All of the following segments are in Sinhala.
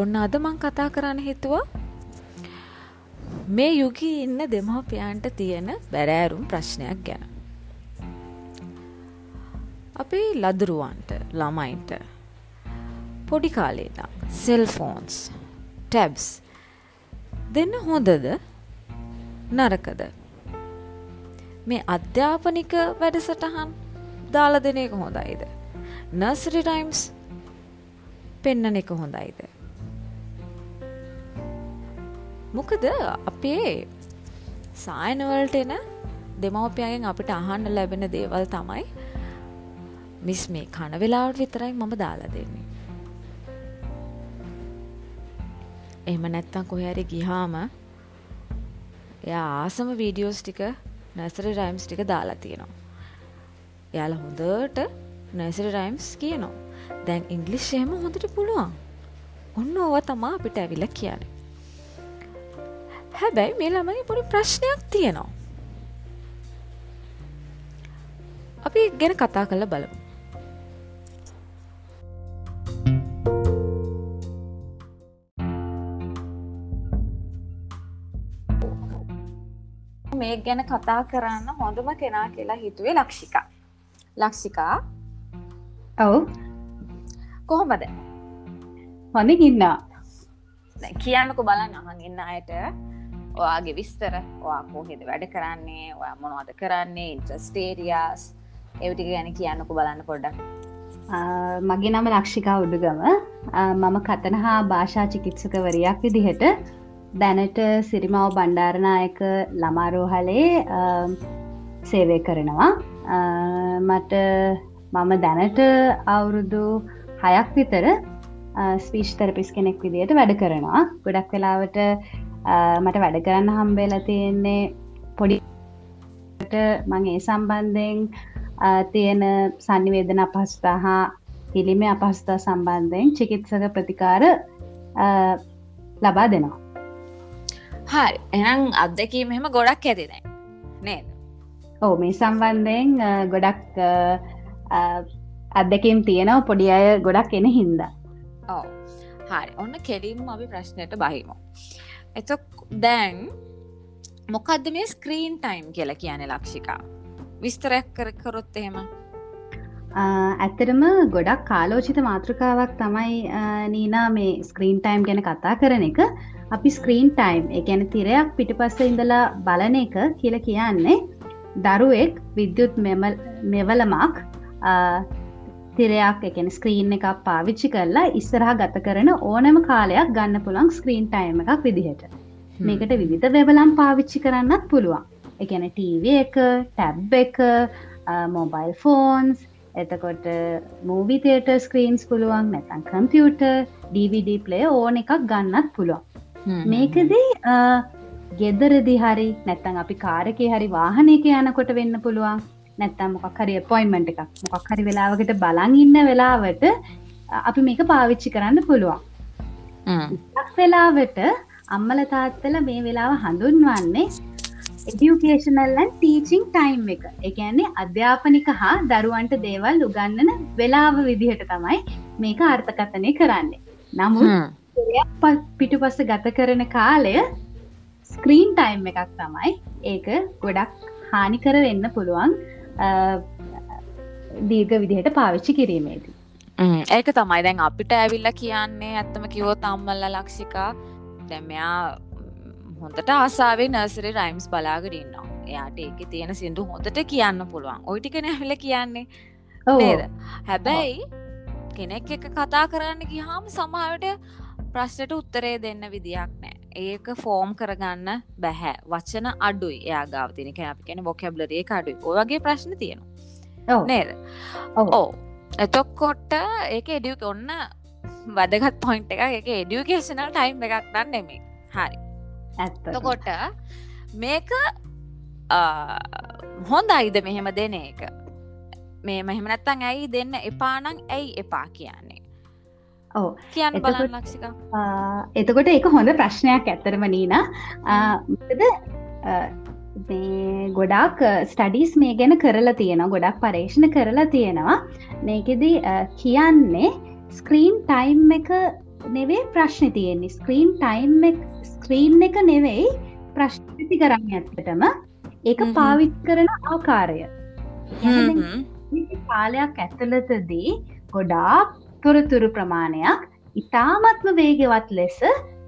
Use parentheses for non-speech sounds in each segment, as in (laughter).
ඔන්න අද මං කතා කරන්න හිතුවා. මේ යුගී ඉන්න දෙමහපියන්ට තියෙන බැරෑරුම් ප්‍රශ්නයක් ගැන. අපේ ලදරුවන්ට ළමයින්ට පොඩි කාලේදා සෙල්ෆෝන්ස් ටැබ්ස් දෙන්න හොඳද? නරකද? මේ අධ්‍යාපනික වැඩසටහන් දාල දෙන එක හොඳයිද? නර්සරි ටයිම්ස් පෙන්නන එක හොඳයිද? මොකද අපේ සායනවලට එන දෙමවපියගෙන් අපිට අහන්න ලැබෙන දේවල් තමයි මිස් මේ කන වෙලාවට විතරයි මම දාලා දෙන්නේ. එහෙම නැත්තම් කොහරි ගිහාම එයා ආසම වීඩියෝස් ටික නැසරි රයිම්ස් ටික දාලා තියෙනවා. එයාල හොඳට නැසරි රයිම්ස් කියනවා. දැන් ඉංගලිෂ් එහෙම හොඳට පුළුවන්. ඔන්න ඕව තමා අපිට ඇවිල කියන හැබැයි මේ ළමයි පොඩි ප්‍රශ්නයක් තියෙනවා. අපි ගැන කතා කළ බලමු. මේ ගැන කතා කරන්න හොඳම කෙනා කියලා හිතුවේ ලක්ෂිකා. ලක්ෂිකා? ඔව්. කොහොමද? හොඳ ඉන්නා. කියන්නක බලන්න අහන් ඉන්න අයට ඔයාගේ විස්තර ඔයා කොහෙද වැඩ කරන්නේ ඔය මොනවද කරන්නේ ඉන්ට්‍රස්ටේරියස් එවිටි ගැන කියන්නක බලන්න පොඩ්ඩක්. මගේ නම ලක්ෂිකා උඩුගම. මම කතන හා භාෂා චිකිත්සකවරයක් විදිහට දැනට සිරිමාව බණ්ඩාරනායක ළමාරෝහලේ සේවය කරනවා. මට මම දැනට අවුරුදු හයක් විතර ස්පීෂ් තරපිස් කෙනෙක් විදියට වැඩ කරනවා. ගොඩක් වෙලාවට මට වැඩ කරන්න හම්බේල තියෙන්නේ පොඩි මං ඒ සම්බන්ධයෙන් තියෙන සන්නිවේදන අපහස්ථා හා පිළිම අපහස්ථා සම්බන්ධයෙන් චිකිත්සක ප්‍රතිකාර ලබා දෙනවා. හරි. එනම් අත්දැකීම එහෙම ගොඩක් ඇතින නේද? ඕ මේ සම්බන්ධයෙන් ගොඩක් අත්දැකම් තියෙනව පොඩි අය ගොඩක් එන හින්ද. ඕ හරි. ඔන්න කෙලින්ම අපි ප්‍රශ්නයට බහිමු එත දැන් මොකක්ද මේ ස්ක්‍රීන් ටයිම් කියලා කියන ලක්ෂිකා? විස්තරයක් කර කරොත් එහෙම. ඇත්තරම ගොඩක් කාලෝචිත මාතෘකාවක් තමයි නීනා මේ ස්ක්‍රීන් ටයිම් ගැන කතා කරන එක. අපි ස්ක්‍රීන් ටයිම් එකැන තිරයක් පිටිපස්ස ඉඳලා බලන එක කියල කියන්නේ දරුවෙක් විද්‍යුත් මෙවලමක් තිරයක් එකන ස්ක්‍රීන් එකක් පාවිච්චි කරලා ඉස්සරහා ගත කරන ඕනෑම කාලයක් ගන්න පුළන් ස්ක්‍රීන් ටයිම එකක් විදිහට. මේකට විවිධ වෙබලම් පාවිච්චි කරන්නත් පුළුවන්. එකන ටීව එක ටැබ් එක මොබයිල් ෆෝන්ස් එතකොට මූවිතේට ස්ක්‍රීන්ස් පුළුවන් නැතන් කම්පියුට DVD ප්ලේ ඕන එකක් ගන්නත් පුළුවන්. මේකදී ගෙදරදි හරි නැත්තන් අපි කාරකය හරි වාහනයක යනකොට වෙන්න පුළුවන් නැත්තම් මොකක් හරි පොයින්මට එකක් මොකක් හරි වෙලාවකට බලන් ඉන්න වෙලාවට අපි මේක පාවිච්චි කරන්න පුළුවන්. වෙලාවට අම්මල තාත්තල මේ වෙලාව හඳුන්වන්නේ එඩියුකේෂනල්ලන් ටීචිං ටයිම් එක. එකන්නේ අධ්‍යාපනික හා දරුවන්ට දේවල් උගන්නන වෙලාව විදිහට තමයි මේක අර්ථකථනය කරන්නේ. නමුත් පිටුපස්ස ගත කරන කාලය ස්ක්‍රීන් ටයිම් එකක් තමයි ඒක ගොඩක් හානිකර වෙන්න පුළුවන් දීර්ග විදිහට පාවිච්චි කිරීමේදී. ඒක තමයි. දැන් අපිට ඇවිල්ල කියන්නේ ඇත්තම කිවෝත් අම්මල්ල ලක්ෂිකා. දැමයා හොඳට ආසාාවේ නර්සරි රයිම්ස් බලාගරන්නවා එයාට ඒක තියෙන සිින්දු හොඳට කියන්න පුළුවන්. ඔයිටිකෙන ඇවිල කියන්නේ. නේද? හැබැයි කෙනෙක් එක කතා කරන්න ගිහාම සමහට ප්‍රශ්නයට උත්තරේ දෙන්න විදියක් නෑ ඒක ෆෝම් කරගන්න බැහැ. වචන අඩුයි එයා ගාවතින අපි කෙන බොකැබ්ලරේ අඩුයි. ඔයගේ ප්‍රශ්න තියෙනවා. නේද? ඕ එතොක්කොට්ට ඒක එඩියක ඔන්න වදගත් පොයින්් එක එක එඩියුකේෂනල් ටයිම් එකක් දන්න නෙමේ හරි. ඇතකොට මේක හොඳ අයිද මෙහෙම දෙන එක? මේ මහෙමනත්තන් ඇයි දෙන්න එපානං ඇයි එපා කියන්නේ ඕ කියන්න බලන්න ලක්ෂික. එතකොට ඒක හොඳ ප්‍රශ්නයක් ඇත්තරම නීන. ගොඩක් ස්ටඩීස් මේ ගැන කරලා තියෙන ගොඩක් පරේෂණ කරලා තියෙනවා. මේකෙදී කියන්නේ ස්ක්‍රීන් ටයිම් එක නෙවේ ප්‍රශ්න තියෙන්නේ. ස්ක්‍රීන් ටයිම් ස්ක්‍රීන් එක නෙවෙයි ප්‍රශ්නති කරන්න ඇත්තටම. ඒක. පාවිච් කරන ආකාරය. කාලයක් ඇතුළතදී ගොඩාක් තොරතුරු ප්‍රමාණයක් ඉතාමත්ම වේගවත් ලෙස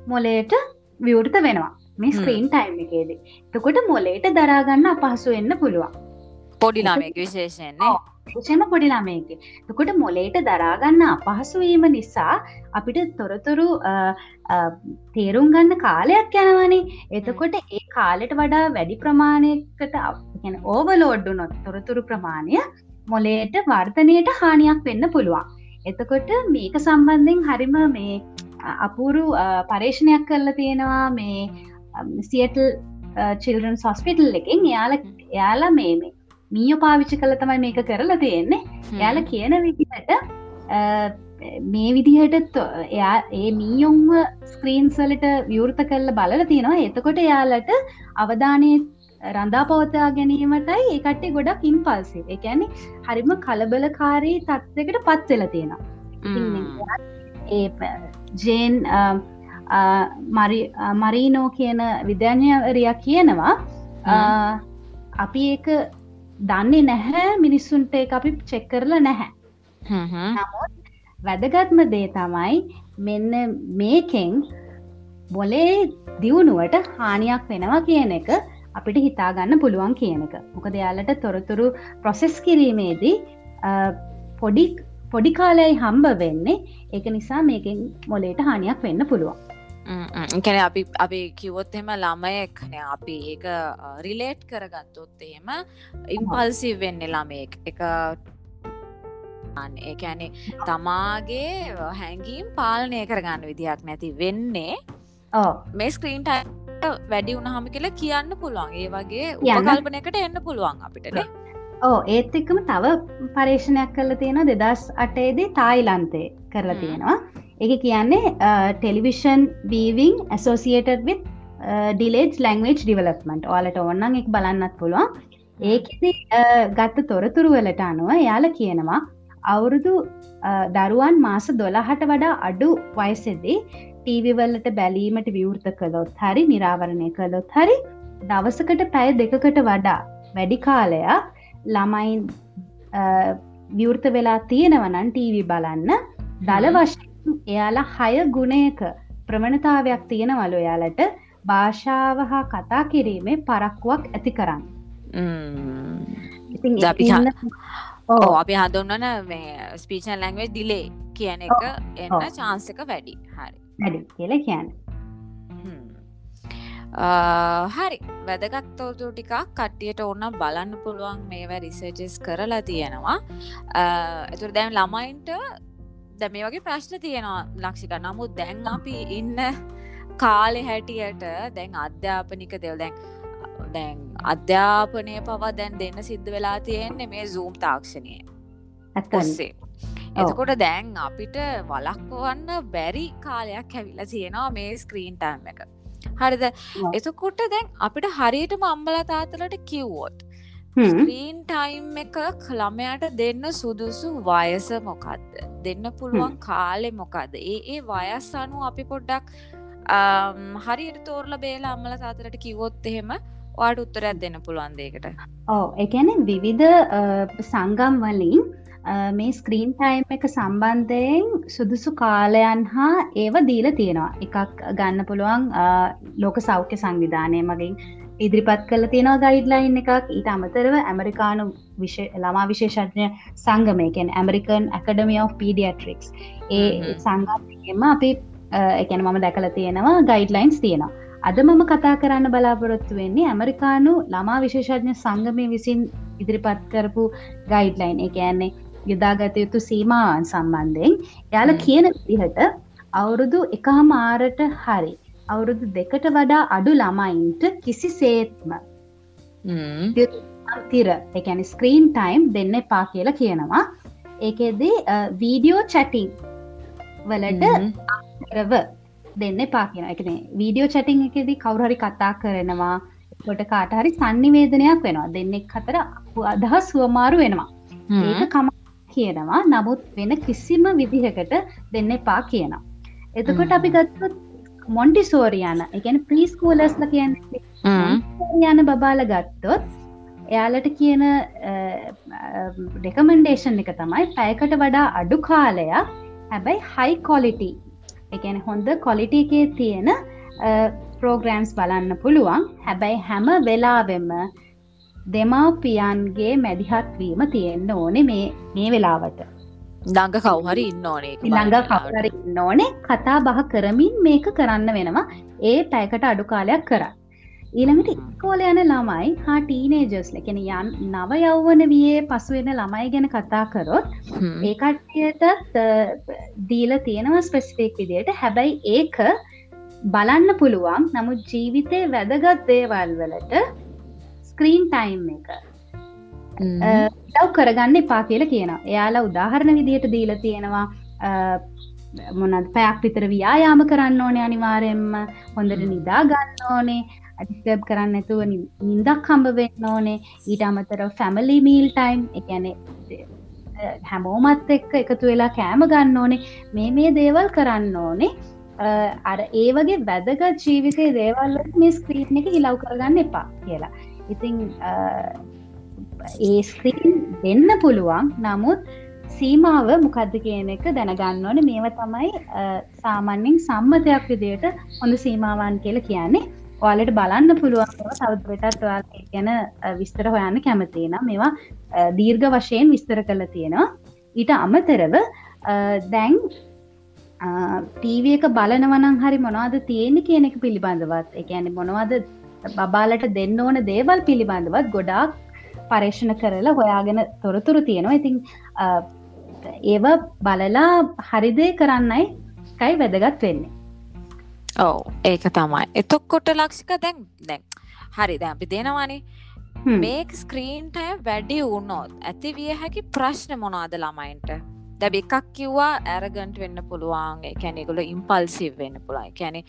මොලේට විවෘත වෙනවා. මේ. ස්ක්‍රීන් ටයිම් එකේදී. තකොට මොලේට දරාගන්න අපහසු වෙන්න පුළුවන්. පොඩි ළමයෙක් විශේෂයෙන්නේ විශෂම පොඩිලාමයක තකොට මොලේට දරාගන්න අපහසුවීම නිසා අපිට තොරතුරු තේරුම් ගන්න කාලයක් යනවනේ. එතකොට ඒ කාලෙට වඩා වැඩි ප්‍රමාණයකට ඕවලෝඩ්ඩු නොත් තොරතුරු ප්‍රමාණය මොලේට වර්තනයට හානියක් වෙන්න පුළුවන් එතකොට මේක සම්බන්ධයෙන් හරිම මේ අපූරු පර්ේෂණයක් කරලා තියෙනවා මේ සියටල් චිල්රන් සොස්පිටල් එකෙන්. එයාල එයාලා මේ මේ මීය පාවිච්චි කළ තමයි මේක කරලා තියෙන්නේ. යාල කියන විදිහට මේ විදිහට එයා ඒ මීයොන්ව ස්ක්‍රීන්ස්වලට විවෘත කරල බලල තියෙනවා. එතකොට යාලට අවධානය රඳා පවතා ගැනීමටයි ඒකට ගොඩක් ඉම්පල්සි එකැනෙ හරිම කලබලකාරී තත්වකට පත්වෙල තියෙනවා. ඒ ජේන් මරීනෝ කියන විද්‍යාඥවරයක් කියනවා අපි ඒක දන්නේ නැහැ මිනිස්සුන්ට ඒ අපි චෙක් කරලා නැහැ. වැදගත්ම දේ තමයි මෙන්න මේකෙන් බොලේ දියුණුවට හානියක් වෙනවා කියන එක අපිට හිතාගන්න පුළුවන් කියන එක. මොක දෙයාලට තොරතුරු ප්‍රොසෙස් කිරීමේදී පොඩි පොඩි කාලයයි හම්බ වෙන්නේ. ඒක නිසා මේකෙන් මොලේට හානියක් වෙන්න පුළුවන්. කැන අපි අපි කිවොත් එම ළමයෙක්න අපි. ඒක රිලේට් කරගත්තොත් එහෙම ඉම්පල්සි වෙන්න ළමයෙක්. එක ඒඇනේ තමාගේ හැඟීම් පාලනය කරගන්න විදිහක් නැති වෙන්නේ මේ ස්ක්‍රීන්ට වැඩි වුණහම කියලා කියන්න පුළුවන්. ඒ වගේ කියන්න. උපකල්පනකට එන්න පුළුවන් අපිටනේ ඕ ඒත් එක්කම තව පර්ේෂණයක් කරල තියෙන දෙදස් අටේදී තායිලන්තය කරලා. තියෙනවා. එක කියන්නේ television being associated with delayed language development ඕලට ඔන්නන් එක බලන්නත් පුළුවන්. ඒකෙදි ගත්ත තොරතුරු වලට අනුව යාල කියනවා අවුරුදු දරුවන් මාස දොළහට වඩා අඩු වයසෙදී ටීවිවල්ලට බැලීමට විවෘත කළොත් හරි නිරාවරණය කළොත් හරි දවසකට පැය දෙකකට වඩා වැඩි කාලයක් ළමයින් විවෘත වෙලා තියෙනවනන් ටීවි බලන්න. හ්ම්. වශයෙන් එයාලා හය ගුණයක ප්‍රමණතාවයක් තියෙනවලු එයාලට. භාෂාව හා කතා කිරීමේ පරක්කුවක් ඇති කරන්න. ඕ. අපි හඳුන්නන මේ ස්පීචන් ලැංවේ දිලේ කියන එක එන්න. චාන්සක වැඩි. හරි වැඩි කියල කියන්න. හරි. වැදගත් තෝතු ටිකක් කට්ටියට ඕන්න බලන්න පුළුවන් මේව රිසර්ජස් කරලා තියෙනවා. ඇතුර දැන් ළමයින්ට දැ මේ වගේ ප්‍රශ්න තියෙනවා ලක්ෂික. නමුත් දැන් අපි ඉන්න කාලෙ හැටියට දැන් අධ්‍යාපනික දෙව් දැන් දැන් අධ්‍යාපනය පවා දැන් දෙන්න සිද්ධ වෙලා තියෙන්නේ මේ සූම් තාක්ෂණය. ඔස්සේ එතකොට දැන් අපිට වලක්වන්න බැරි කාලයක් ඇවිල්ල තියෙනවා මේ ස්ක්‍රීන් ටයිම් එක. හරිද? එතකොට දැන් අපිට හරියටම අම්බල තාතලට කිව්වොත් ස්ක්‍රීන් ටයිම් එක ළමයට දෙන්න සුදුසු වයස මොකක්ද දෙන්න පුළුවන් කාලෙ මොකක්ද ඒ ඒ වයස් අනු අපි පොඩ්ඩක් හරියට තෝරල බේල අම්මල තාතරට කිවොත් එහෙම වාට උත්තරයක් දෙන්න පුළුවන් දේකට ඕ එකැන විවිධ සංගම් වලින් මේ ස්ක්‍රීන් ටයිම් එක සම්බන්ධයෙන් සුදුසු කාලයන් හා ඒව දීල තියෙනවා. එකක් ගන්න පුළුවන් ලෝක සෞඛ්‍ය සංවිධානය මගින් ඉදිරිපත් කල තියෙනවා ගයිඩ්ලයින් එකක්. ඊට අමතරව ඇමරිකානු ළමා විශේෂඥ සංගමයකෙන් ඇමරිකන් ඇකඩමිය of පීඩියට්‍රික්ස් ඒ. සංගම අපි එකන මම දැකල තියෙනවා ගයිඩ්ලයින්ස් තියෙනවා. අද මම කතා කරන්න බලාපොරොත්තු වෙන්නේ ඇමරිකානු ළමා විශේෂඥ සංගමය විසින් ඉදිරිපත් කරපු ගයිඩ්ලයින් එකන්නේ යුදාගත යුතු සීමාවන් සම්බන්ධයෙන්. යාල. කියන විදිහට අවුරුදු එකහා මාරට හරි අවුරුදු දෙකට වඩා අඩු ළමයින්ට කිසි සේත්ම තිර එකැන ස්ක්‍රීන් ටයිම් දෙන්න එපා කියලා කියනවා. ඒකෙදී වීඩියෝ චැටිං වලට කරව දෙන්න එපා කියන එකන වීඩියෝ චටිං එකෙදී කවුරහරි කතා කරනවා කොට කාටහරි සන්නිවේදනයක් වෙනවා. දෙන්නෙක් අතර අදහස් සුවමාරු වෙනවා. ඒක කම කියනවා. නමුත් වෙන කිසිම විදිහකට දෙන්න එපා කියනවා. එතකොට අපි ගත්තොත් මොන්ටි සෝරියන එකන ප්‍රීස්කූලස්ල කියන්නේ යන බබාල ගත්තොත් එයාලට කියන ඩෙකමන්ඩේෂන් එක තමයි පැයකට වඩා අඩු කාලයක් හැබැයි හයි කොලිටි එකන හොඳ කොලිටි එකේ තියෙන ප්‍රෝග්‍රෑම්ස් බලන්න පුළුවන්. හැබැයි හැම වෙලාවෙම දෙමාපියන්ගේ මැදිහත්වීම තියෙන්න්න ඕනේ මේ මේ වෙලාවට. ළඟ කවහරි ඉන්න ඕනේ ළඟ කවර ඉන්න ඕනේ. කතා බහ කරමින් මේක කරන්න වෙනවා. ඒ පැයකට අඩු කාලයක් කර. ඊළඟට ඉස්කෝල යන ළමයි හා ටීනේජර්ස් ලකෙන යන් නව යව්වන වියේ පසුවෙන ළමයි ගැන කතා කරොත් ඒකට්ටියටත් දීල තියෙනවා ස්පෙස්ෆික් විදියට. හැබැයි ඒක බලන්න පුළුවන්. නමුත් ජීවිතය වැදගත් දේවල් වලට ස්ක්‍රීන් ටයිම් එක. ලව් කරගන්න එපා කියල කියන එයාලා උදාහරණ විදියට දීල තියෙනවා. මොනත් පැයක් විතර ව්‍යායාම කරන්න ඕනේ අනිවාරෙන්ම හොඳට නිදා ගන්න ඕනේ. අඩිස්ටබ් කරන්න ඇතුව නින්දක් කම්බ වෙන්න ඕනේ. ඊට අමතර ෆැමලි මීල් ටයිම් එකැන හැමෝමත් එක්ක එකතු වෙලා කෑම ගන්න ඕනේ. මේ මේ දේවල් කරන්න ඕනේ. අර ඒ වගේ වැදගත් ජීවිතය දේවල්ල මේ ස්ක්‍රීන් එක හිලව් කරගන්න එපා කියලා ඉතිං ඒ ස්ක්‍රීන් දෙන්න පුළුවන්. නමුත් සීමාව මොකක්ද කියන එක දැනගන්න ඕන. මේව තමයි සාමන්‍යෙන් සම්මතයක් විදියට හොඳ සීමාවන් කියල කියන්නේ. ඔයාලට බලන්න පුළුවන් සෞද්වටත් ඔයාල් ගැන විස්තර හොයන්න කැමතිනම් මේවා දීර්ඝ වශයෙන් විස්තර කළ තියෙනවා. ඊට අමතරව දැන් ටීව එක බලනවනං හරි මොනවාද තියෙන කියන එක පිළිබඳවත්. එකඇන මොනවද බබාලට දෙන්න ඕන දේවල් පිළිබඳවත් ගොඩාක් පර්ේෂණ කරලා හොයාගෙන තොරතුරු තියෙනවා. ඉතින් ඒව බලලා හරිදේ කරන්නයි කයි වැදගත් වෙන්නේ. ඔව ඒක තමයි. එතොක්කොට ලක්ෂික දැන් දැන් හරි දැ අපි දෙනවානේ. මේ ස්ක්‍රීන්ටය වැඩි වුණොත් ඇති විය හැකි ප්‍රශ්න මොනාද ළමයින්ට දැබ එකක් කිව්වා ඇරගන්ට වෙන්න පුළුවන්. කැනෙකුල ඉම්පල්සිව් වෙන්න පුළයි කැනෙ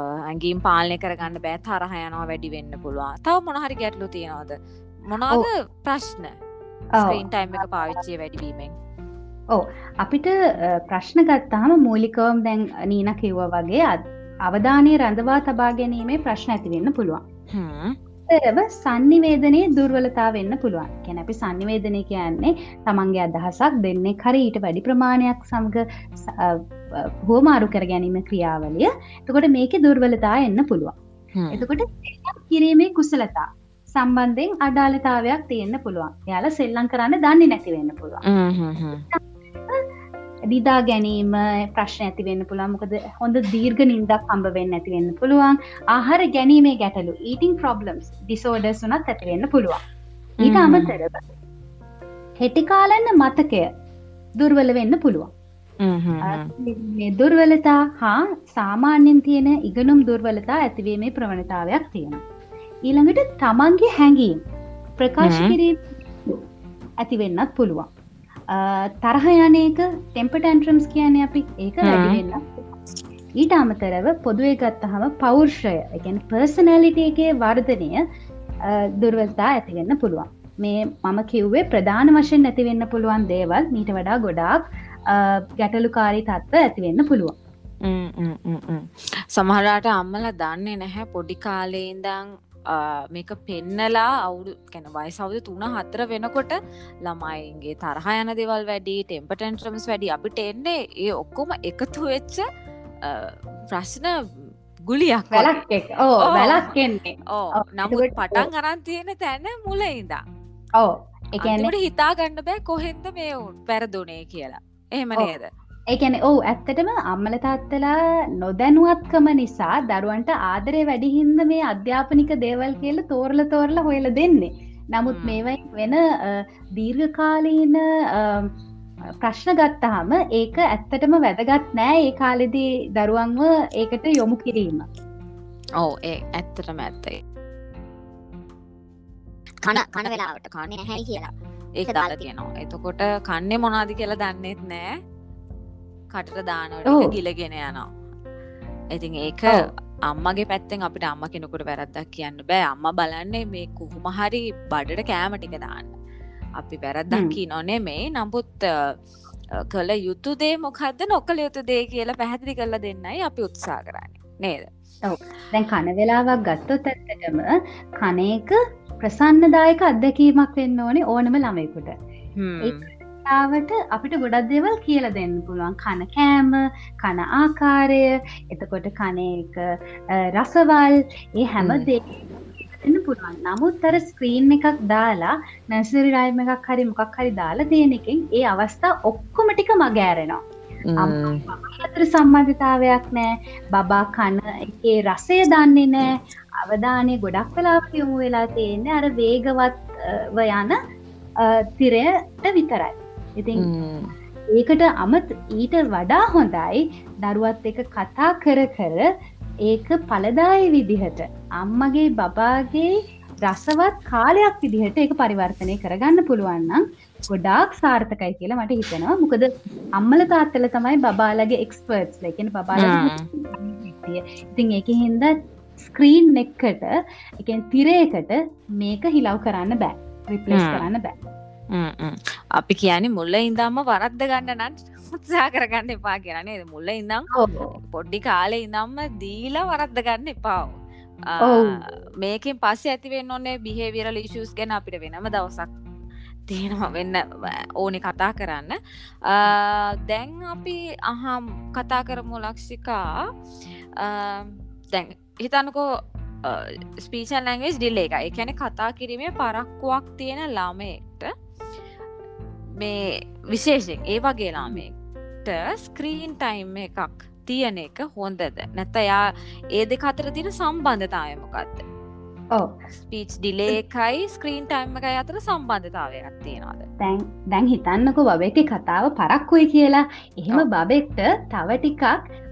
ඇගේම් පාලනය කරගන්න බෑ තරහයනවා වැඩි වෙන්න පුළුවන්. තව මොනහරි ගැටලු තියෙනවාද? මොනාද ප්‍රශ්න? ස්ක්‍රීන්ටයිම් එක පාවිච්චය වැඩිවීමෙන්. ඕ අපිට ප්‍රශ්න ගත්තාම මූලිකවම් දැන් නීන කිව්ව වගේ අවධානය රඳවා තබා ගැනීමේ ප්‍රශ්න ඇතිවෙන්න පුළුවන් ව සන්නිවේදනය දුර්වලතා වෙන්න පුළුවන්. කැන අපි සන්නිවේදනය කියන්නේ තමන්ගේ අදහසක් දෙන්නේ කර ඊට වැඩි ප්‍රමාණයක් සමඟ හෝමාරු කර ගැනීම ක්‍රියාවලිය. එතකොට මේක දුර්වලතා එන්න පුළුවන්. එතකොට කිරීමේ කුසලතා සම්බන්ධයෙන් අඩාලතාවයක් තියෙන්න්න පුළුවන්. යාල සෙල්ලං කරන්න දන්නේ නැතිවෙන්න පුළුවන් දිදා ගැනීම ප්‍රශ්න ඇතිවෙන්න පුළුවන්. මොකද හොඳ දීර්ඝ නින්දක් කම්බ වෙන්න ඇතිවෙන්න පුළුවන්. ආහාර ගැනීමේ ගැටලු ඊටිං ප්‍රොබ්ලම්ස් ඩිසෝඩ සුනත් ඇතිවෙන්න පුළුවන්. ඊට අමතරව හෙටිකාලන්න මතකය දුර්වල වෙන්න පුළුවන්. දුර්වලතා හා සාමාන්‍යෙන් තියෙන ඉගනුම් දුර්වලතා ඇතිවීමේ ප්‍රවණතාවයක් තියෙනවා. ඊළඟට තමන්ගේ හැඟීම් ප්‍රකාශ කිරීම ඇතිවෙන්නත් පුළුවන් තරහයනක ටෙම්පටන්ට්‍රම්ස් කියන අපි ඒක වැඩිවෙන්න ඊට අමතරව පොදුවේ ගත්තහම පෞර්ෂය එකැන පර්සනලිට එකේ වර්ධනය දුර්වල්තා ඇතිවෙන්න පුළුවන්. මේ මම කිව්වේ ප්‍රධාන වශයෙන් ඇතිවෙන්න පුළුවන් දේවල් මීට වඩා ගොඩාක් ගැටලුකාරී තත්ව ඇතිවෙන්න පුළුවන්. සමහරට අම්මල දන්නේ නැහැ පොඩි කාලේඉදං මේක පෙන්නලා අවුදු කැන වයිසවද තුන හතර වෙනකොට ළමයින්ගේ තරහ යන දෙවල් වැඩි ටෙම්පටන්ට්‍රම්ස් වැඩි අපිට එන්නේ ඒ ඔක්කොම එකතු වෙච්ච ප්‍රශ්න ගුලියක් වැලක් ඕ වැලක් කෙන්නේ ඕ නමුත් පටන් අරන් තියෙන තැන මුල ඉදා ඕ එකනට හිතා ගන්න බෑ කොහෙන්ද මේ පැරදුනේ කියලා. එහෙම නේද ඒකැන ඔවු ඇත්තටම අම්මල තාත්තලා නොදැනුවත්කම නිසා දරුවන්ට ආදරය වැඩිහින්ද මේ අධ්‍යාපනික දේවල් කියල තෝරල තෝරල හොයල දෙන්නේ. නමුත් මේවයි වෙන දීර්ඝකාලීන ප්‍රශ්න ගත්තහම ඒක ඇත්තටම වැදගත් නෑ ඒ කාලෙදී දරුවන්ව ඒකට යොමු කිරීම. ඕ ඒ ඇත්තටම ඇත්තයි. කන කන වෙලාවට කන්නේ හැයි කියලා. ඒක දාලා තියෙනවා. එතකොට කන්නේ මොනාදි කියලා දන්නෙත් නෑ කටට දානට ගිලගෙන යනවා. ඉතින් ඒක අම්මගේ පැත්තෙන් අපිට අම්ම කෙනෙකුට වැරද්දක් කියන්න බෑ. අම්ම බලන්නේ මේ කුහුම හරි බඩට කෑමටික දාන්න. අපි වැරද්දක් කී නොනේ මේ. නමුත් කළ යුතු දේ මොකක්ද නොකළ යුතු දේ කියලා පැහැදිලි කරල දෙන්නයි අපි උත්සා කරන්නේ. නේද? දැන් කන වෙලාවක් ගත්තොත් ඇත්තටම කනේක ප්‍රසන්නදායක අත්දැකීමක් වෙන්න ඕනේ ඕනම ළමයකුට ාවට අපිට ගොඩක් දෙවල් කියල දෙන්න පුළුවන්. කන කෑම කන ආකාරය එතකොට කනක රසවල් ඒ හැම දේ පුළුවන්. නමුත් අර ස්ක්‍රීන් එකක් දාලා නැසරි රයිම එකක් හරි මොකක් හරි දාලා තියෙන එකින් ඒ අවස්ථා ඔක්කොමටික මගෑරෙනවා අතර සම්බන්ධතාවයක් නෑ. බබා කන ඒ රසය දන්නේ නෑ. අවධානය ගොඩක් වෙලා යොමු වෙලා තියෙන්නේ අර වේගවත්ව යන තිරයට විතරයි ඉතින් ඒකට අමත් ඊට වඩා හොඳයි දරුවත් එක කතා කර කර ඒක පලදාය විදිහට අම්මගේ බබාගේ රසවත් කාලයක් විදිහට ඒක පරිවර්තනය කරගන්න පුළුවන්නම් ගොඩාක් සාර්ථකයි කියලා මට හිතෙනවා. මොකද අම්මල තාත්තල තමයි බබාලගේ එක්ස්පර්ට්ස් ලකෙන බබාල ඉතින් එක හින්ද ස්ක්‍රීන් එක්කට එකෙන් තිරයකට මේක හිලව් කරන්න බෑ. රිපලස් කරන්න බෑ අපි කියන්නේ මුල්ල ඉඳම්ම වරද්ද ගන්න නන් උත්සා කරගන්න එපා කියනේ මුල්ල ඉඳම් පොඩ්ඩි කාලේ ඉඳම්ම දීලා වරද්ද ගන්න එපාව. මේකින් පස්සේ ඇතිවෙන්න ඔන්නේ බිහේවියරල් ඉශස් ගැන අපිට වෙනම දවසක් තියෙනවා වෙන්න ඕනි කතා කරන්න. දැන් අපි අහම් කතා කරමු ලක්ෂිකා. දැන් හිතන්නකෝ ස්පීචන් ලැංගේජ් ඩිල්ල එක. එකැන කතා කිරීමේ පරක්කුවක් තියෙන ලාමෙක්ට මේ විශේෂෙන් ඒ වගේ ලාමෙක්ට ස්ක්‍රීන් ටයිම් එකක් තියන එක හොඳද? නැත්ත යා ඒ දෙක අතර තින සම්බන්ධතාවමකක්ද ස්පීච් ඩිලේකයි ස්ක්‍රීන් ටයිම් එකයි අතර සම්බන්ධතාවයක් තියෙනවාද? තැන් දැන් හිතන්නක බබෙක කතාව පරක්කුයි කියලා. එහෙම බබෙක්ට තව ටිකක්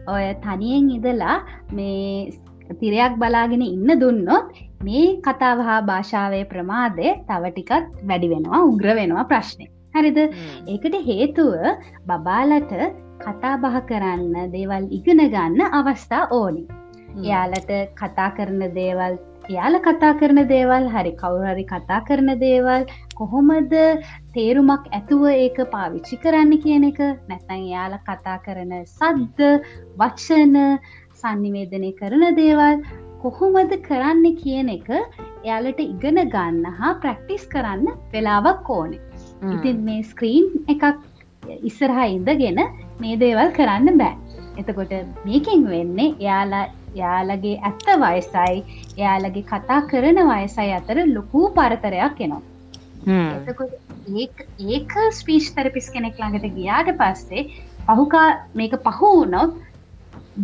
ඔය තනියෙන් ඉදලා මේ තිරයක් බලාගෙන ඉන්න දුන්නොත් මේ කතාව හා භාෂාවය ප්‍රමාදය තව ටිකත් වැඩි වෙනවා උග්‍ර වෙනවා ප්‍රශ්නය හරිද? ඒකට හේතුව බබාලට කතා බහ කරන්න දේවල් ඉගෙන ගන්න අවස්ථා ඕනි. එයාලට කතා කරන දේවල් එයාල කතා කරන දේවල් හරි කවුරරි කතා කරන දේවල් කොහොමද තේරුමක් ඇතුව ඒක පාවිච්චි කරන්න කියන එක? නැතන් එයාල කතා කරන සද්ද වච්ෂන සන්නිවේදනය කරන දේවල් කොහොමද කරන්න කියන එක එයාලට ඉගෙන ගන්න හා ප්‍රක්ටිස් කරන්න වෙලාවක් ඕනේ ඉතින් මේ ස්ක්‍රීන් එකක් ඉස්සරහා ඉඳගෙන මේ දේවල් කරන්න බෑ. එතකොට මේකින් වෙන්නේ එයාලා යාලගේ ඇත්ත වයසයි එයාලගේ කතා කරන වයසයි අතර ලොකූ පරතරයක් එනවා. ඒක ස්පීෂ් තරපිස් කෙනෙක් ළඟට ගියාට පස්සේ පහුකා මේක පහු වුණොත්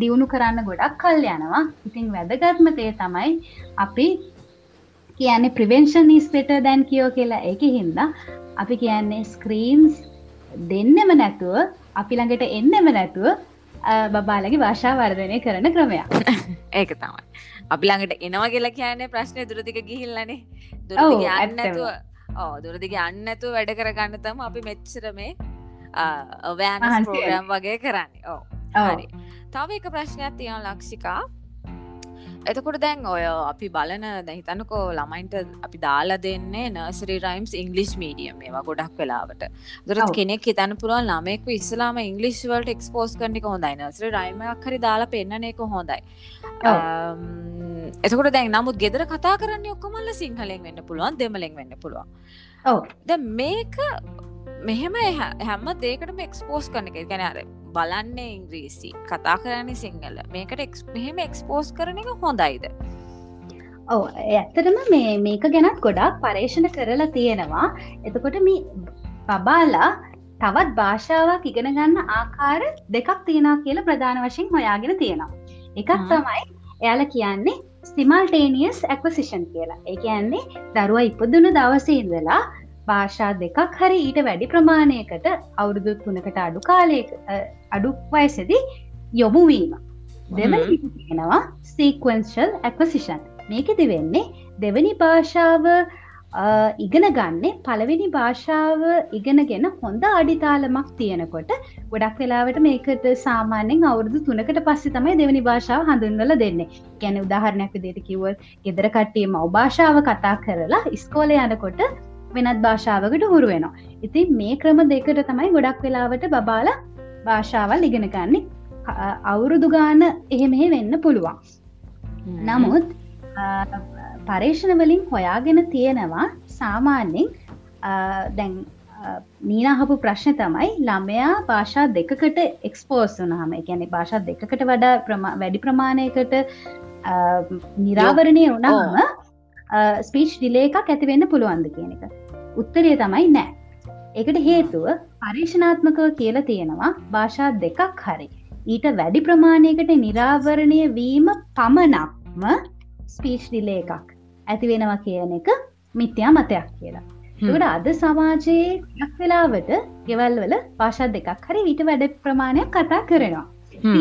දියුණු කරන්න ගොඩක් කල් යනවා. ඉතින් වැදගත්මතේ තමයි අපි කියන්නේ ප්‍රිවෙන්ෂන් නිස්පෙට දැන් කියෝ කියලා. එක හින්දා අපි කියන්නේ ස්ක්‍රීන්ස් දෙන්නම නැතුව අපි ළඟට එන්නම නැතුව බබාලගේ භාෂා වර්ධනය කරන ක්‍රමයක්. (laughs) ඒක තමයි. අපි ළඟට එනවා කියලා කියන්නේ ප්‍රශ්නය දුරදික ගිහිල්ලනේ. දුරදිග අන්නතුව ඕ දුරදිග අන්නතු වැඩ කරගන්න තම අපි මෙච්චර මේ ඔවෑන ප්‍රෝග්‍රම් වගේ කරන්නේ. ඕ හරි. තව එක ප්‍රශ්නයක් තියෙන ලක්ෂිකා එතකොට දැන් ඔය අපි බලන දැහිතනකෝ ළමයින්ට අපි දාලා දෙන්නේ නර්සරි රයිම්ස් ඉංගලිස් මීඩියම් ඒවා ගොඩක් වෙලාවට. දුරත් කෙනෙක් හිතන පුළුවන් ළමෙක්ව ඉස්ලාම ඉංගලිස් වලට එක්ස්පෝස් කනික හොඳයි. නර්සරි රයිමක් හරි දාලා පෙන්න්න එක හොඳයි. එතකොට දැන් නමුත් ගෙදර කතා කරන්න ඔක්කොමල්ල සිංහලෙන් වෙන්න පුළුවන් දෙමලෙන් වෙන්න පුළුවන්. ද මේක මෙහෙම හැම දේකටම එක්ස්පෝස් කරන එක. ගැන අර බලන්නේ ඉංග්‍රීසි කතා කරන්නේ සිංහල. මේකට මෙහෙම එක්ස්පෝස් කරන එක හොඳයිද? ඕ ඇත්තටම මේ මේක ගැනත් ගොඩක් පර්ේෂණ කරලා තියෙනවා. එතකොට මේ බබාලා තවත් භාෂාවක් ඉගෙන ගන්න ආකාර දෙකක් තියෙනවා කියලා ප්‍රධාන වශයෙන් හොයාගෙන තියෙනවා. එකක් තමයි එයාල කියන්නේ ස්තිමල්ටේනියස් ඇක්වසිෂන් කියලා. ඒ කියන්නේ දරුව ඉපදුන දවසඉදලා භාෂා දෙකක් හරි ඊට වැඩි ප්‍රමාණයකට අවුරුදු තුනකට අඩු කාලයක අඩු වයසදී යොමුවීම දෙවනිගෙනවා සීක්වන්ශල් ඇක්වසිෂන් මේකෙති වෙන්නේ දෙවනි භාෂාව ඉගෙන ගන්නේ පළවෙනි භාෂාව ඉගෙනගෙන හොඳ අඩිතාලමක් තියෙනකොට ගොඩක් වෙලාවට මේකට සාමාන්‍යෙන් අවුරදු තුනකට පස්සෙ තමයි දෙවනි භාෂාව හඳුන්වල දෙන්නේ. ගැන උදාහරණයක් විදියට කිව්ව ගෙදර කට්ටිය මව් භාෂාව කතා කරලා ඉස්කෝල යනකොට වෙනත් භාෂාවකට හුරු වෙනවා. ඉතින් මේ ක්‍රම දෙකට තමයි ගොඩක් වෙලාවට බබාල භාෂාවල් ඉගෙන ගන්නේ. අ- අවුරුදු ගාන එහෙමෙහි වෙන්න පුළුවන්. නමුත් පර්ේෂණ වලින් හොයාගෙන තියෙනවා සාමාන්‍යෙන් දැන් නීනහපු ප්‍රශ්න තමයි ළමයා භාෂා දෙකකට එක්ස්පෝස් වනහම එකැනෙ භාෂා දෙකකට වඩා වැඩි ප්‍රමාණයකට නිරාවරණය වුණහම ස්පීච් ඩිලේ එකක් ඇතිවෙන්න පුළුවන්ද කියන එක උත්තරය තමයි නෑ. එකට හේතුව පරීක්ෂනාත්මකව කියල තියෙනවා භාෂා දෙකක් හරි. ඊට වැඩි ප්‍රමාණයකට නිරාවරණය වීම පමණක්ම ස්පීච් ඩිලේ එකක් ඇති වෙනවා කියන එක මිත්‍යා මතයක් කියලා. තුට අද සමාජයේ වෙලාවට ගෙවල් වල පාශා දෙකක් හරි විට වැඩ ප්‍රමාණයක් කතා කරනවා.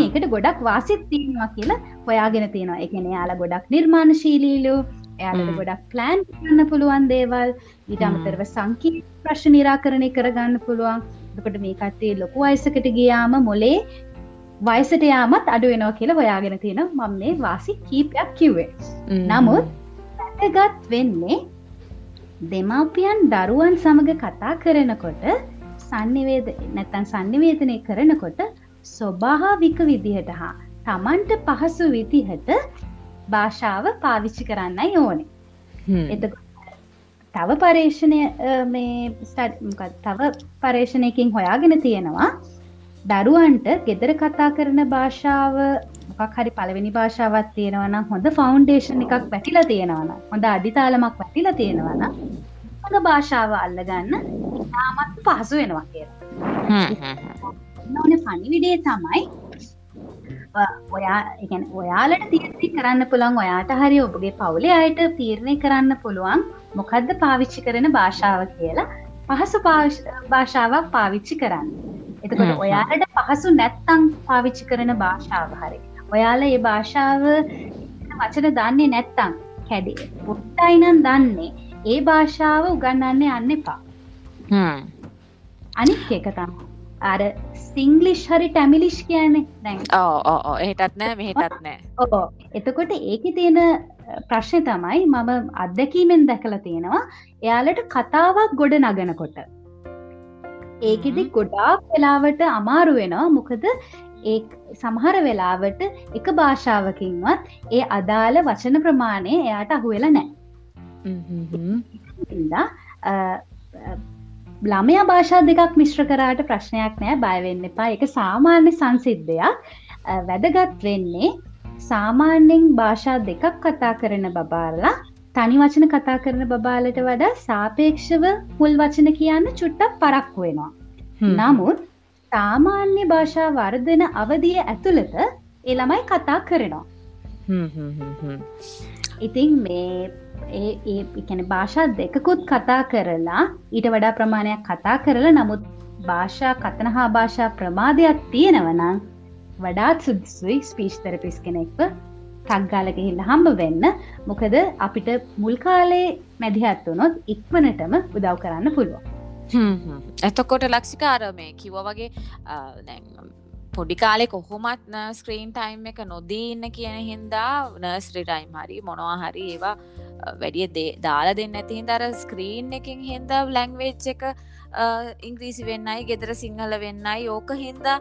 ඒකට ගොඩක් වාසිත් තියෙනවා කියලා හොයාගෙන තියෙනවා. එකන යාලා ගොඩක් නිර්මාණශීලීලු එයාලට. ගොඩක් ප්ලෑන් කරන්න පුළුවන් දේවල්. ඊට. අමතරව සංකී ප්‍රශ්න නිරාකරණය කරගන්න පුළුවන්. එකට මේ කත්තේ ලොකු අයිසකට ගියාම මොලේ වයිසට යාමත් අඩු වෙනවා කියලා හොයාගෙන තියෙන මම මේ වාසි කීපයක් කිව්වේ. නමුත් වැදගත් වෙන්නේ දෙමාපියන් දරුවන් සමඟ කතා කරනකොට සන්නිවේද නැතන් සන්නිවේදනය කරනකොට ස්වභාවික විදිහට හා තමන්ට පහසු විදිහට භාෂාව පාවිච්චි කරන්නයි ඕනේ. එත තව පර්ේෂණය මේ තව පර්ේෂණයකින් හොයාගෙන තියෙනවා. දරුවන්ට ගෙදර කතා කරන භාෂාව මොකක් හරි පළවෙනි භාෂාවත් තියෙනවන හොඳ ෆෞන්ඩේෂන් එකක් වැටිලා තියෙනවන හොඳ අඩිතාලමක් වැටිලා තියෙනවන හොඳ භාෂාව අල්ලගන්න ඉතාමත් පහසු වෙනවා කියලා. ඕන පනිවිඩේ තමයි ඔයා එකන් ඔයාලට තීරණය කරන්න පුළන් ඔයාට හරි ඔබගේ පවුලේ අයට තීරණය කරන්න පුළුවන් මොකක්ද පාවිච්චි කරන භාෂාව කියලා පහසු භාෂාවක් පාවිච්චි කරන්න. එතකොට. ඔයාලට පහසු නැත්තං පාවිච්චි කරන භාෂාව හරි. ඔයාල ඒ භාෂාව වචන දන්නේ නැත්තං කැඩේ. පොට්ටයිනන් දන්නේ ඒ භාෂාව උගන්නන්න යන්න එපා. අනික් එක තම අර සිංගලිෂ් හරි ටැමිලිෂ් කියන්නේ ඕ එහෙටත් නෑ මෙහෙටත් නෑ. ඕ එතකොට ඒක තියෙන ප්‍රශ්නය තමයි මම අත්දැකීමෙන් දැකලා තියෙනවා. එයාලට කතාවක් ගොඩ නගනකොට. ඒකෙදි ගොඩාක් වෙලාවට අමාරු වෙනවා. මොකද ඒ සමහර වෙලාවට එක භාෂාවකින්වත් ඒ අදාළ වචන ප්‍රමාණය එයාට අහුවෙලා නෑ ළමය භාෂා දෙකක් මිශ්‍ර කරාට ප්‍රශ්නයක් නෑ. බයවෙන්න එපා. එක සාමාන්‍ය සංසිද්ධයක්. වැදගත් වෙන්නේ සාමාන්‍යෙන් භාෂා දෙකක් කතා කරන බබාරලා තනි වචන කතා කරන බබාලට වඩා සාපේක්ෂව මුල් වචන කියන්න චුට්ටක් පරක්කු වෙනවා. නමුත් සාමාන්‍ය භාෂා වර්ධන අවධිය ඇතුළත එළමයි කතා කරනවා. ඉතින් මේ ඒ ඒ එකන භාෂා දෙකකුත් කතා කරලා ඊට වඩා ප්‍රමාණයක් කතා කරලා නමුත් භාෂා කතන හා භාෂා ප්‍රමාදයක් තියෙනවනම් වඩාත් සුදුසුයි ස්පීච් තරපිස් කෙනෙක්ව ටක්ගාලගහිල්ල හම්බ වෙන්න. මොකද අපිට මුල් කාලේ මැදිහත් වනොත් ඉක්මනටම උදව් කරන්න පුළුවන්. එතකොට ලක්ෂිකාර මේ කිව වගේ අ, දැන් පොඩි කාලෙ කොහොමත් ස්ක්‍රීන් ටයිම් එක නොදී ඉන්න කියන හින්දා නර්ස්රි ටයිම් හරි මොනවා හරි ඒවා අ, වැඩිය දේ- දාලා දෙන්න ඇති හිදර ස්ක්‍රීන් එකින් හින්දා ලැංවේච් එක අ, ඉංග්‍රීසි වෙන්නයි ගෙදර සිංහල වෙන්නයි ඕක හින්දා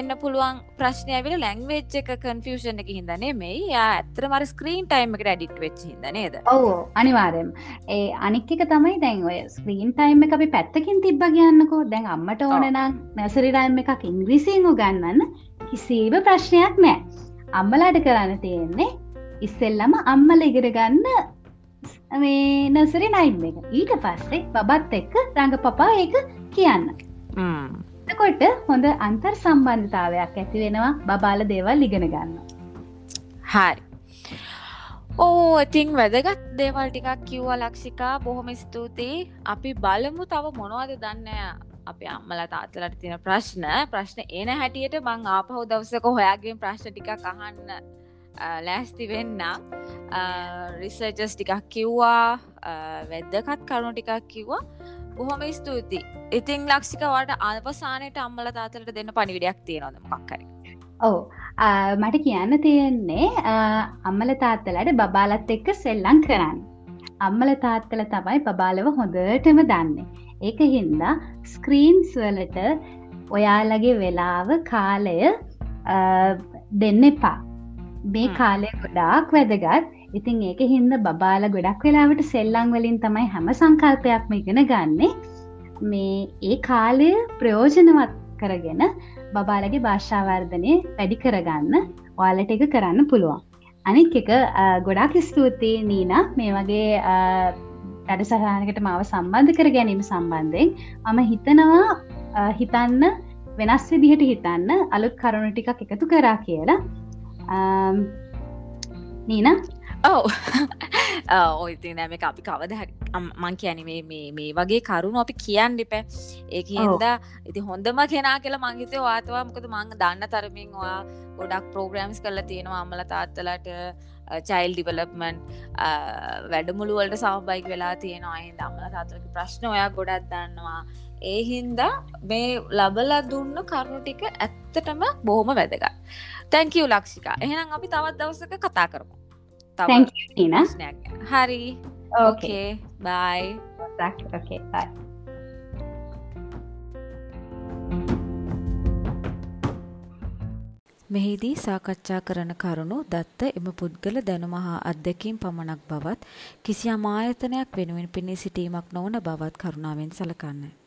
එන්න පුළුවන් ප්‍රශ්නය විල ලැංවේච් එක කන්ෆියෂන් එක හිදනේ මේ යා ඇත්තර මර ස්ක්‍රීන් ටයිම් එක ඩික් වෙච් හිද නේද? ඔවු අනිවාරයම් ඒ අනික් එක තමයි දැන් ඔය ස්ක්‍රීන් ටයිම් එක අපි පැත්තකින් තිබ්බ කියන්නකෝ. දැන් අම්මට ඕනනම් නැසරිරයිම් එකක් ඉංග්‍රීසිං ගන්නන්න කිසිීව ප්‍රශ්නයක් නෑ. අම්මලාට කරන්න තියෙන්නේ ඉස්සෙල්ලම අම්මල ඉගෙන ගන්න මේ නසරි නයිම් එක. ඊට පස්සේ බබත් එක්ක රඟ පපා ඒක කියන්න. එතකොට හොඳ අන්තර් සම්බන්ධතාවයක් ඇති වෙනවා බබාල දේවල් ඉගෙන ගන්න. හරි. ඕ ඉතිං වැදගත් දේවල් ටිකක් කිව්වා ලක්ෂිකා. බොහොම ස්තුතියි. අපි බලමු තව මොනවද දන්න අප අම්මල තාත්තලට තියෙන ප්‍රශ්න. ප්‍රශ්න එන හැටියට මං ආපහු දවසක හොයාගේ ප්‍රශ්න ටිකක් අහන්න අ, ලෑස්ති වෙන්න රිසර්ජස් ටිකක් කිව්වා. අ, වැද්දකත් කරුණු ටිකක් කිව්වා. බොහොම ස්තුති ඉතිං ලක්ෂිකවට අවසානයට අම්මල තාතලට දෙන්න පනිවිඩයක් තියෙනවද මක්කරි ඔව්. මට කියන්න තියෙන්නේ අම්මල තාත්තලට බබාලත් එක්ක සෙල්ලං කරන්න. අම්මල තාත්තල තමයි බබාලව හොඳටම දන්නේ. ඒක හින්දා ස්ක්‍රීන්ස් වලට ඔයාලගේ වෙලාව කාලය දෙන්න එපා. මේ කාලය ගොඩාක් වැදගත් ඉතින් ඒක හින්ද බබාල ගොඩක් වෙලාවට සෙල්ලං වලින් තමයි හැම සංකල්පයක්ම ඉගෙන ගන්නේ. මේ ඒ කාලය ප්‍රයෝජනවත් කරගෙන බබාලගේ භාෂාවර්ධනය වැඩි කරගන්න ඔයාලට එක කරන්න පුළුවන්. අනික් එක ගොඩාක් ස්තුතියි නීන. මේ වගේ වැඩ සහනකට මාව සම්බන්ධ කර ගැනීම සම්බන්ධයෙන් මම හිතනවා හිතන්න වෙනස් විදිහට හිතන්න අලුත් කරුණු ටිකක් එකතු කරා කියලා. නීන? ඔව ඔයිති නෑම අපි කවද මං කියැනීමේ මේ වගේ කරුණු අපි කියන්න ඩිපෑ ඒක හින්ද ඉති හොඳම කෙනා කියලා මංහිතය වාතවා මොකද මං දන්න තරමින් ඔයා ගොඩක් ප්‍රෝග්‍රම්ස් කරලා තියෙනවා. අම්මල තාත්තලට චයිල් ඩිවලප්මන්් වැඩමුළුවලට සහබයික් වෙලා තියෙනවා. අහින්ද අම්මල තාත්තලක ප්‍රශ්න ඔයා ගොඩක් දන්නවා. ඒ හින්දා මේ ලබල දුන්න කරුණු ටික ඇත්තටම බොහොම වැදගත්. තැංකව ලක්ෂිකා. එහෙනම් අපි තවත් දවසක කතා කරමු හරි. ඕකේ බයි ඕකේ බයි මෙහිදී සාකච්ඡා කරන කරුණු දත්ත එම පුද්ගල දැනුම හා අත්දැකීම් පමණක් බවත් කිසියම් ආයතනයක් වෙනුවෙන් පෙනී සිටීමක් නොවන බවත් කරුණාවෙන් සලකන්න.